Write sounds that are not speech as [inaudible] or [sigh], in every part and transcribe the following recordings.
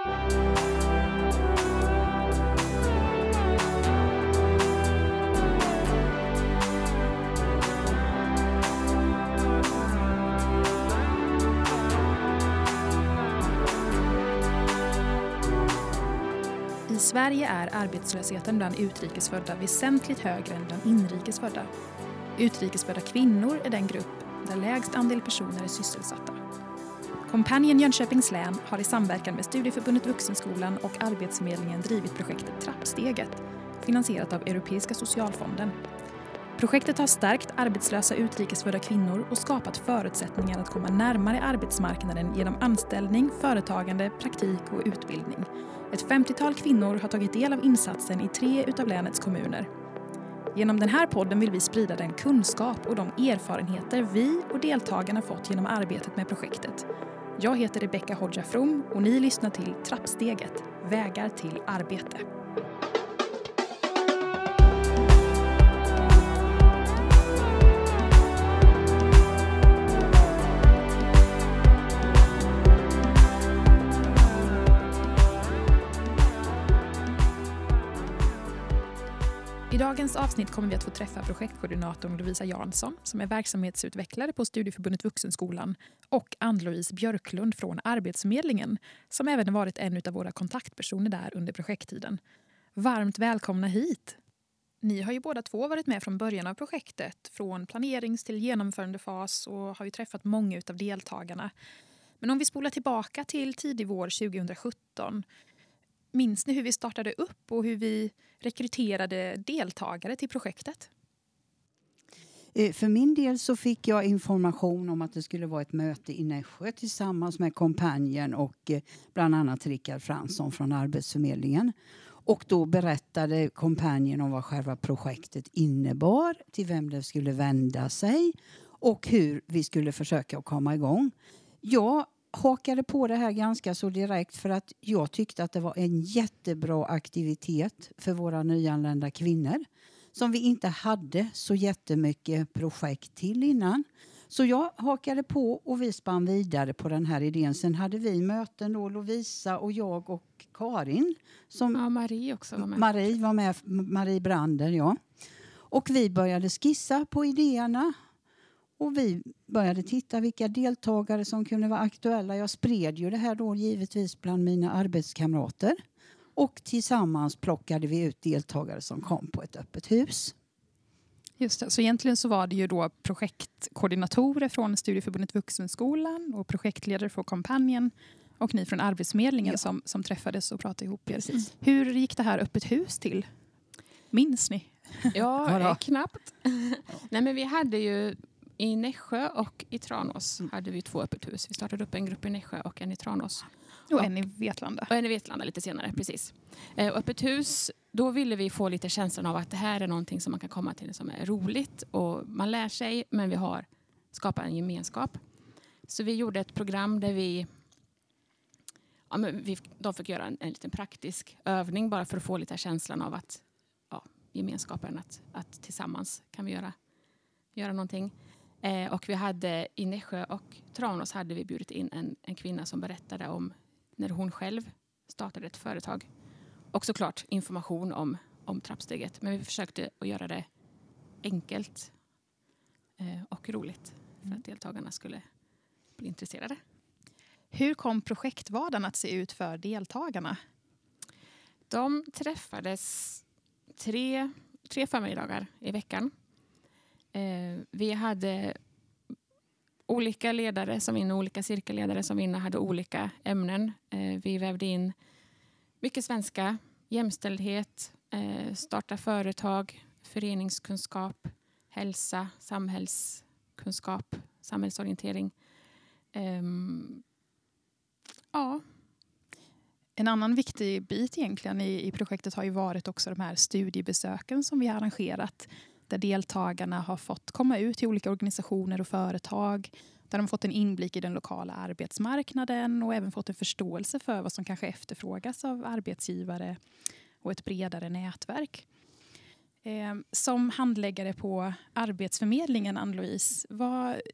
I Sverige är arbetslösheten bland utrikesfödda väsentligt högre än bland inrikesfödda. Utrikesfödda kvinnor är den grupp där lägst andel personer är sysselsatta. Kompanjen Jönköpings län har i samverkan med Studieförbundet Vuxenskolan och Arbetsförmedlingen drivit projektet Trappsteget, finansierat av Europeiska socialfonden. Projektet har stärkt arbetslösa utrikesfödda kvinnor och skapat förutsättningar att komma närmare arbetsmarknaden genom anställning, företagande, praktik och utbildning ett 50-tal kvinnor har tagit del av insatsen i tre utav länets kommuner. Genom den här podden vill vi sprida den kunskap och de erfarenheter vi och deltagarna fått genom arbetet med projektet. Jag heter Rebecka Hodja From och ni lyssnar till Trappsteget, vägar till arbete. Dagens avsnitt kommer vi att få träffa projektkoordinatorn Lovisa Jansson som är verksamhetsutvecklare på Studieförbundet Vuxenskolan och Ann-Louise Björklund från Arbetsförmedlingen som även varit en av våra kontaktpersoner där under projekttiden. Varmt välkomna hit! Ni har ju båda två varit med från början av projektet, från planerings till genomförandefas och har ju träffat många av deltagarna. Men om vi spolar tillbaka till tidig vår 2017 Minns ni hur vi startade upp och hur vi rekryterade deltagare till projektet? Eh, för min del så fick jag information om att det skulle vara ett möte i Nässjö tillsammans med kompanjen och eh, bland annat Rickard Fransson från Arbetsförmedlingen. Och då berättade kompanjen om vad själva projektet innebar, till vem det skulle vända sig och hur vi skulle försöka att komma igång. Jag hakade på det här ganska så direkt för att jag tyckte att det var en jättebra aktivitet för våra nyanlända kvinnor som vi inte hade så jättemycket projekt till innan. Så jag hakade på och vi spann vidare på den här idén. Sen hade vi möten då, Lovisa och jag och Karin. Som ja, Marie också var med. Marie var med, Marie Brander ja. Och vi började skissa på idéerna och vi började titta vilka deltagare som kunde vara aktuella. Jag spred ju det här då givetvis bland mina arbetskamrater. Och tillsammans plockade vi ut deltagare som kom på ett öppet hus. Just det. Så egentligen så var det ju då projektkoordinatorer från Studieförbundet Vuxenskolan och projektledare för kampanjen och ni från Arbetsförmedlingen ja. som, som träffades och pratade ihop er. Precis. Hur gick det här öppet hus till? Minns ni? Ja, [laughs] knappt. Nej, men vi hade ju i Nässjö och i Tranås mm. hade vi två öppet hus. Vi startade upp en grupp i Nässjö och en i Tranås. Och, och en i Vetlanda. Och en i Vetlanda lite senare, precis. Eh, öppet hus, då ville vi få lite känslan av att det här är någonting som man kan komma till som är roligt och man lär sig men vi har skapat en gemenskap. Så vi gjorde ett program där vi Ja, men vi, de fick göra en, en liten praktisk övning bara för att få lite känslan av att ja, gemenskapen, att, att tillsammans kan vi göra, göra någonting. Eh, och vi hade i Nässjö och Tranås hade vi bjudit in en, en kvinna som berättade om när hon själv startade ett företag. Och såklart information om, om trappsteget. Men vi försökte att göra det enkelt eh, och roligt för att deltagarna skulle bli intresserade. Hur kom projektvardagen att se ut för deltagarna? De träffades tre, tre förmiddagar i veckan Eh, vi hade olika ledare som vinner, olika cirkelledare som vinner, hade olika ämnen. Eh, vi vävde in mycket svenska, jämställdhet, eh, starta företag, föreningskunskap, hälsa, samhällskunskap, samhällsorientering. Ehm, ja. En annan viktig bit egentligen i, i projektet har ju varit också de här studiebesöken som vi har arrangerat där deltagarna har fått komma ut till olika organisationer och företag där de fått en inblick i den lokala arbetsmarknaden och även fått en förståelse för vad som kanske efterfrågas av arbetsgivare och ett bredare nätverk. Ehm, som handläggare på Arbetsförmedlingen, Ann-Louise,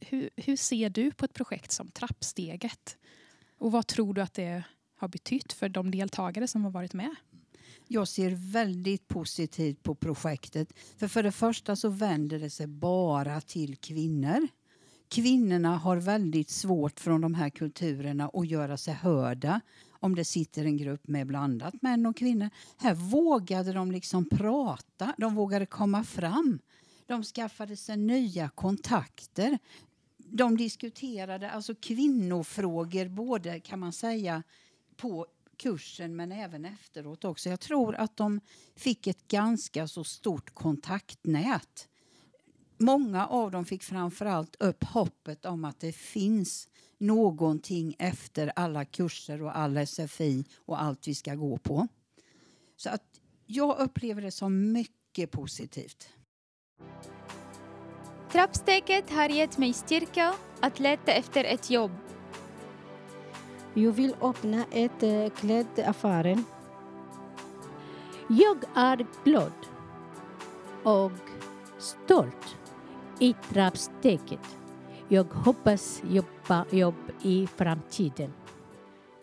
hur, hur ser du på ett projekt som Trappsteget? Och vad tror du att det har betytt för de deltagare som har varit med? Jag ser väldigt positivt på projektet. För, för det första så vänder det sig bara till kvinnor. Kvinnorna har väldigt svårt från de här kulturerna att göra sig hörda om det sitter en grupp med blandat män och kvinnor. Här vågade de liksom prata, de vågade komma fram. De skaffade sig nya kontakter. De diskuterade alltså kvinnofrågor både kan man säga på kursen men även efteråt också. Jag tror att de fick ett ganska så stort kontaktnät. Många av dem fick framförallt upp hoppet om att det finns någonting efter alla kurser och all SFI och allt vi ska gå på. Så att jag upplever det som mycket positivt. Trappsteget har gett mig styrka att leta efter ett jobb. Jag vill öppna ett äh, klädaffären. Jag är glad och stolt i trappsteget. Jag hoppas jobba jobb i framtiden.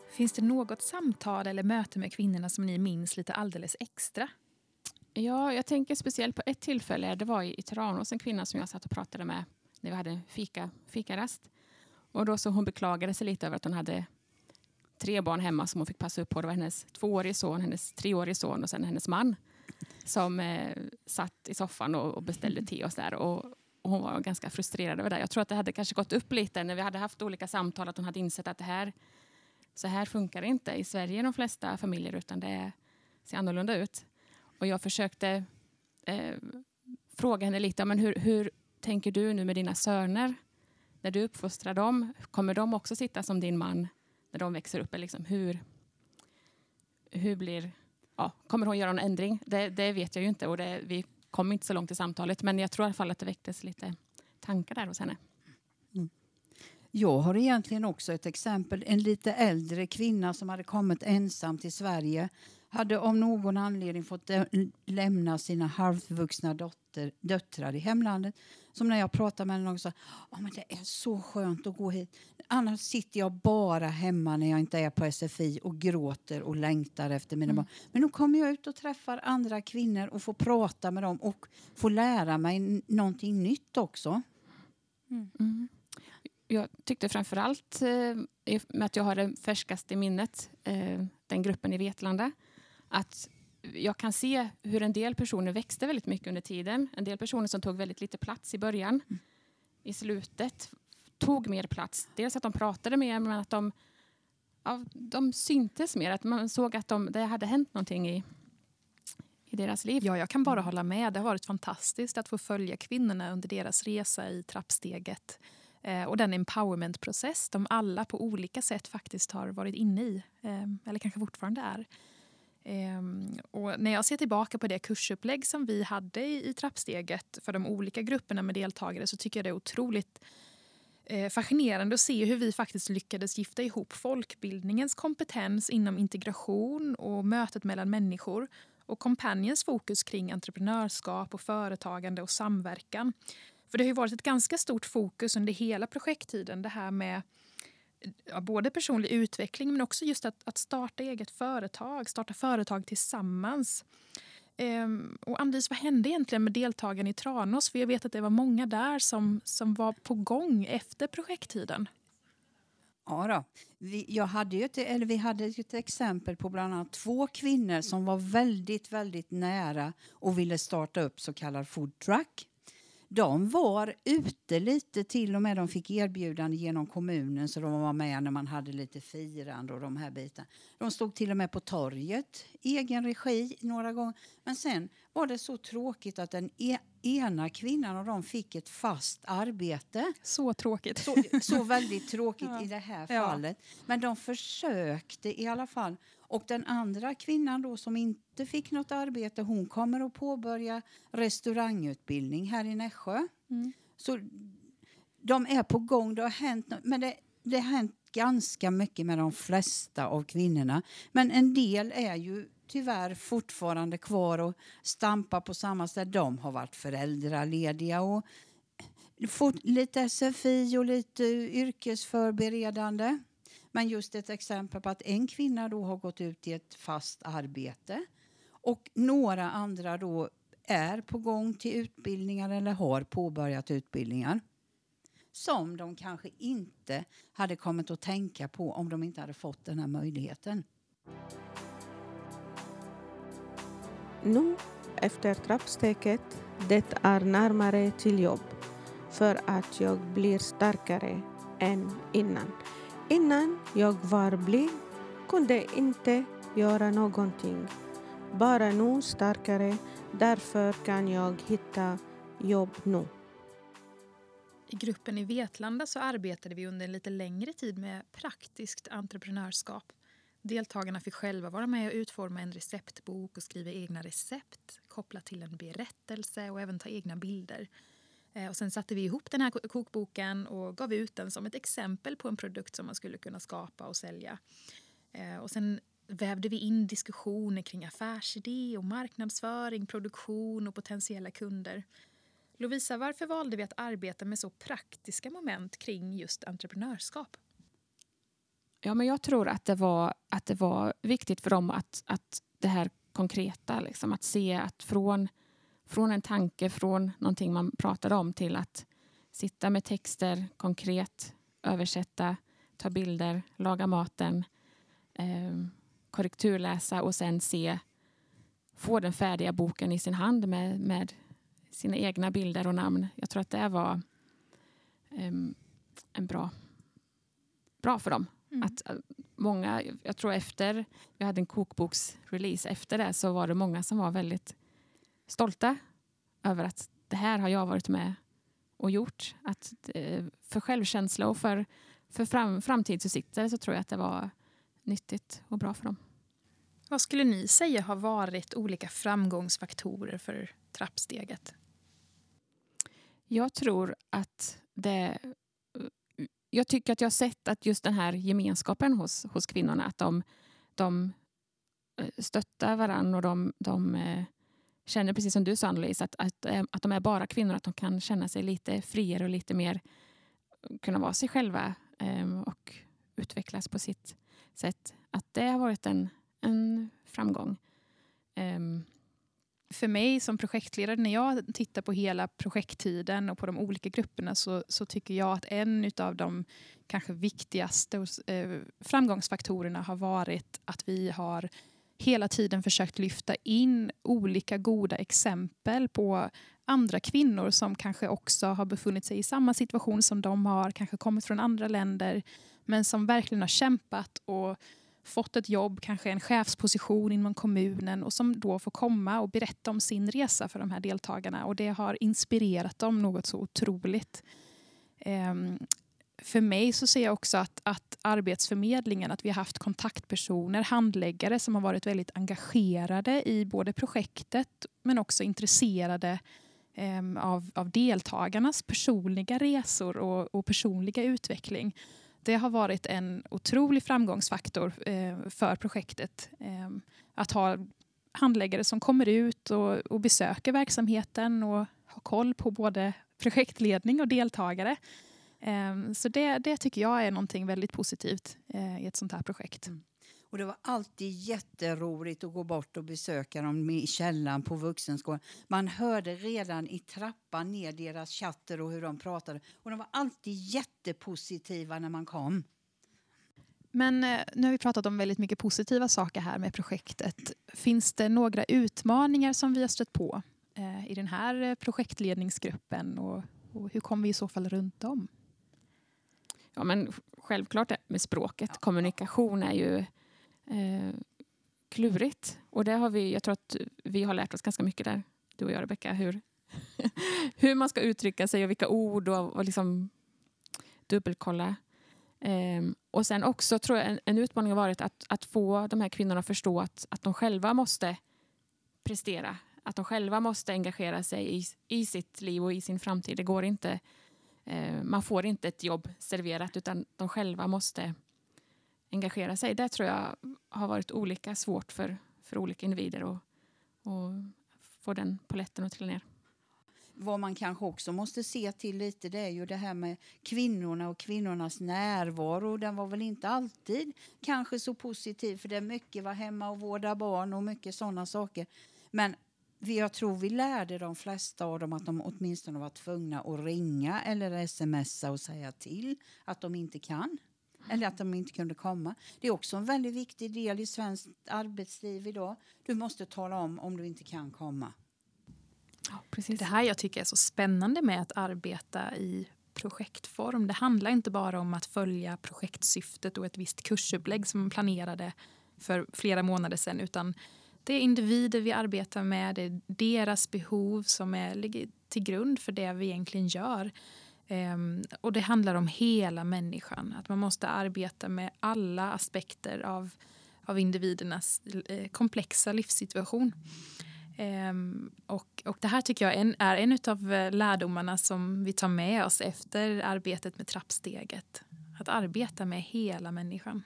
Finns det något samtal eller möte med kvinnorna som ni minns lite alldeles extra? Ja, jag tänker speciellt på ett tillfälle. Det var i Tranås en kvinna som jag satt och pratade med när vi hade fika, fikarast. Och då så hon beklagade sig lite över att hon hade tre barn hemma som hon fick passa upp på. Det var hennes tvåårige son, hennes treårige son och sen hennes man som eh, satt i soffan och, och beställde te och där. Och, och hon var ganska frustrerad över det. Jag tror att det hade kanske gått upp lite när vi hade haft olika samtal att hon hade insett att det här, så här funkar det inte i Sverige i de flesta familjer utan det ser annorlunda ut. Och jag försökte eh, fråga henne lite, men hur, hur tänker du nu med dina söner? När du uppfostrar dem, kommer de också sitta som din man när de växer upp? Liksom, hur, hur blir, ja, kommer hon göra någon ändring? Det, det vet jag ju inte och det, vi kom inte så långt i samtalet men jag tror i alla fall att det väcktes lite tankar där hos henne. Mm. Jag har egentligen också ett exempel. En lite äldre kvinna som hade kommit ensam till Sverige hade om någon anledning fått lämna sina halvvuxna dotter, döttrar i hemlandet. Som när jag pratade med och sa oh, men det är så skönt att gå hit. Annars sitter jag bara hemma när jag inte är på SFI och gråter och längtar efter mina mm. barn. Men nu kommer jag ut och träffar andra kvinnor och får prata med dem och får lära mig någonting nytt också. Mm. Mm. Jag tyckte framför allt, eh, med att jag har det färskaste minnet, eh, den gruppen i Vetlanda, att jag kan se hur en del personer växte väldigt mycket under tiden. En del personer som tog väldigt lite plats i början. Mm. I slutet tog mer plats. Dels att de pratade mer, men att de, ja, de syntes mer. Att man såg att de, det hade hänt någonting i, i deras liv. Ja, jag kan bara hålla med. Det har varit fantastiskt att få följa kvinnorna under deras resa i trappsteget eh, och den empowermentprocess de alla på olika sätt faktiskt har varit inne i, eh, eller kanske fortfarande är. Ehm, och när jag ser tillbaka på det kursupplägg som vi hade i, i trappsteget för de olika grupperna med deltagare så tycker jag det är otroligt eh, fascinerande att se hur vi faktiskt lyckades gifta ihop folkbildningens kompetens inom integration och mötet mellan människor och Companions fokus kring entreprenörskap och företagande och samverkan. För det har varit ett ganska stort fokus under hela projekttiden det här med ja, både personlig utveckling men också just att, att starta eget företag, starta företag tillsammans. Ehm, och Andis, vad hände egentligen med deltagarna i Tranås? För jag vet att det var många där som, som var på gång efter projekttiden. Ja då. Vi, jag hade ett, eller vi hade ett exempel på bland annat två kvinnor som var väldigt, väldigt nära och ville starta upp så kallad food truck de var ute lite till och med. De fick erbjudande genom kommunen så de var med när man hade lite firande och de här bitarna. De stod till och med på torget, egen regi några gånger. Men sen var det så tråkigt att den e ena kvinnan av dem fick ett fast arbete. Så tråkigt. Så, så väldigt tråkigt [laughs] ja. i det här fallet. Ja. Men de försökte i alla fall. Och den andra kvinnan då som inte fick något arbete, hon kommer att påbörja restaurangutbildning här i Nässjö. Mm. Så de är på gång. Det har hänt, men det, det har hänt ganska mycket med de flesta av kvinnorna. Men en del är ju tyvärr fortfarande kvar och stampar på samma ställe. De har varit föräldralediga och fått lite SFI och lite yrkesförberedande. Men just ett exempel på att en kvinna då har gått ut i ett fast arbete och några andra då är på gång till utbildningar eller har påbörjat utbildningar som de kanske inte hade kommit att tänka på om de inte hade fått den här möjligheten. Nu, efter trappsteget, det är närmare till jobb för att jag blir starkare än innan. Innan jag var blyg kunde inte göra någonting. Bara nu starkare, därför kan jag hitta jobb nu. I gruppen i Vetlanda så arbetade vi under en lite längre tid med praktiskt entreprenörskap. Deltagarna fick själva vara med och utforma en receptbok och skriva egna recept kopplat till en berättelse och även ta egna bilder. Eh, och sen satte vi ihop den här kokboken och gav ut den som ett exempel på en produkt som man skulle kunna skapa och sälja. Eh, och sen vävde vi in diskussioner kring affärsidé och marknadsföring, produktion och potentiella kunder. Lovisa, varför valde vi att arbeta med så praktiska moment kring just entreprenörskap? Ja, men jag tror att det var, att det var viktigt för dem att, att det här konkreta, liksom, att se att från, från en tanke, från någonting man pratade om till att sitta med texter konkret, översätta, ta bilder, laga maten, eh, korrekturläsa och sen se, få den färdiga boken i sin hand med, med sina egna bilder och namn. Jag tror att det var um, en bra, bra för dem. Mm. Att, uh, många, jag tror efter vi hade en kokboksrelease efter det så var det många som var väldigt stolta över att det här har jag varit med och gjort. Att, uh, för självkänsla och för, för fram, framtidsutsikter så tror jag att det var nyttigt och bra för dem. Vad skulle ni säga har varit olika framgångsfaktorer för trappsteget? Jag tror att det... Jag tycker att jag har sett att just den här gemenskapen hos, hos kvinnorna, att de, de eh, stöttar varandra och de, de eh, känner, precis som du sa Annelise, att, att, eh, att de är bara kvinnor, att de kan känna sig lite friare och lite mer eh, kunna vara sig själva ehm, och utvecklas på sitt sätt. Att det har varit en, en framgång ehm, för mig som projektledare, när jag tittar på hela projekttiden och på de olika grupperna så, så tycker jag att en av de kanske viktigaste eh, framgångsfaktorerna har varit att vi har hela tiden försökt lyfta in olika goda exempel på andra kvinnor som kanske också har befunnit sig i samma situation som de har, kanske kommit från andra länder men som verkligen har kämpat och fått ett jobb, kanske en chefsposition inom kommunen och som då får komma och berätta om sin resa för de här deltagarna. Och det har inspirerat dem något så otroligt. Ehm, för mig så ser jag också att, att Arbetsförmedlingen, att vi har haft kontaktpersoner, handläggare som har varit väldigt engagerade i både projektet men också intresserade eh, av, av deltagarnas personliga resor och, och personliga utveckling det har varit en otrolig framgångsfaktor eh, för projektet. Eh, att ha handläggare som kommer ut och, och besöker verksamheten och har koll på både projektledning och deltagare. Eh, så det, det tycker jag är någonting väldigt positivt i ett sånt här projekt. Mm. Och det var alltid jätteroligt att gå bort och besöka dem i källaren på vuxenskolan. Man hörde redan i trappan ner deras chatter och hur de pratade. Och de var alltid jättepositiva när man kom. Men eh, nu har vi pratat om väldigt mycket positiva saker här med projektet. Finns det några utmaningar som vi har stött på eh, i den här eh, projektledningsgruppen och, och hur kommer vi i så fall runt dem? Ja, men självklart med språket. Kommunikation är ju eh, klurigt. Och det har vi, jag tror att vi har lärt oss ganska mycket där, du och jag Rebecka, hur, [laughs] hur man ska uttrycka sig och vilka ord och, och liksom dubbelkolla. Eh, och sen också tror jag en, en, utmaning har varit att, att få de här kvinnorna att förstå att, att de själva måste prestera. Att de själva måste engagera sig i, i sitt liv och i sin framtid. Det går inte, Eh, man får inte ett jobb serverat utan de själva måste engagera sig. Det tror jag har varit olika svårt för, för olika individer att få den poletten att trilla ner. vad man kanske också måste se till lite det är ju det här med kvinnorna och kvinnornas närvaro. Den var väl inte alltid kanske så positiv för det är mycket vara hemma och vårda barn och mycket sådana saker. Men jag tror vi lärde de flesta av dem att de åtminstone var tvungna att ringa eller smsa och säga till att de inte kan. Eller att de inte kunde komma. Det är också en väldigt viktig del i svenskt arbetsliv idag. Du måste tala om om du inte kan komma. Ja, precis. Det här jag tycker är så spännande med att arbeta i projektform. Det handlar inte bara om att följa projektsyftet och ett visst kursupplägg som man planerade för flera månader sedan utan det är individer vi arbetar med, det är deras behov som är, ligger till grund för det vi egentligen gör. Um, och det handlar om hela människan, att man måste arbeta med alla aspekter av, av individernas eh, komplexa livssituation. Um, och, och det här tycker jag en, är en av eh, lärdomarna som vi tar med oss efter arbetet med trappsteget. Att arbeta med hela människan.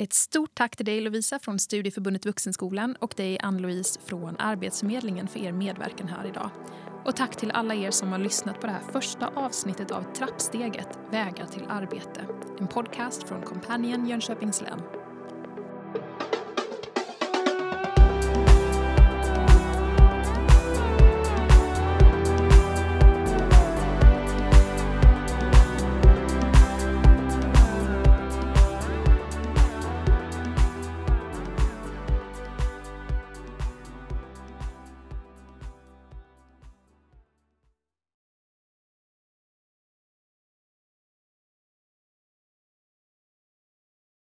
Ett stort tack till dig Lovisa från Studieförbundet Vuxenskolan och dig Ann-Louise från Arbetsförmedlingen för er medverkan här idag. Och tack till alla er som har lyssnat på det här första avsnittet av Trappsteget Vägar till arbete. En podcast från Companion Jönköpings län.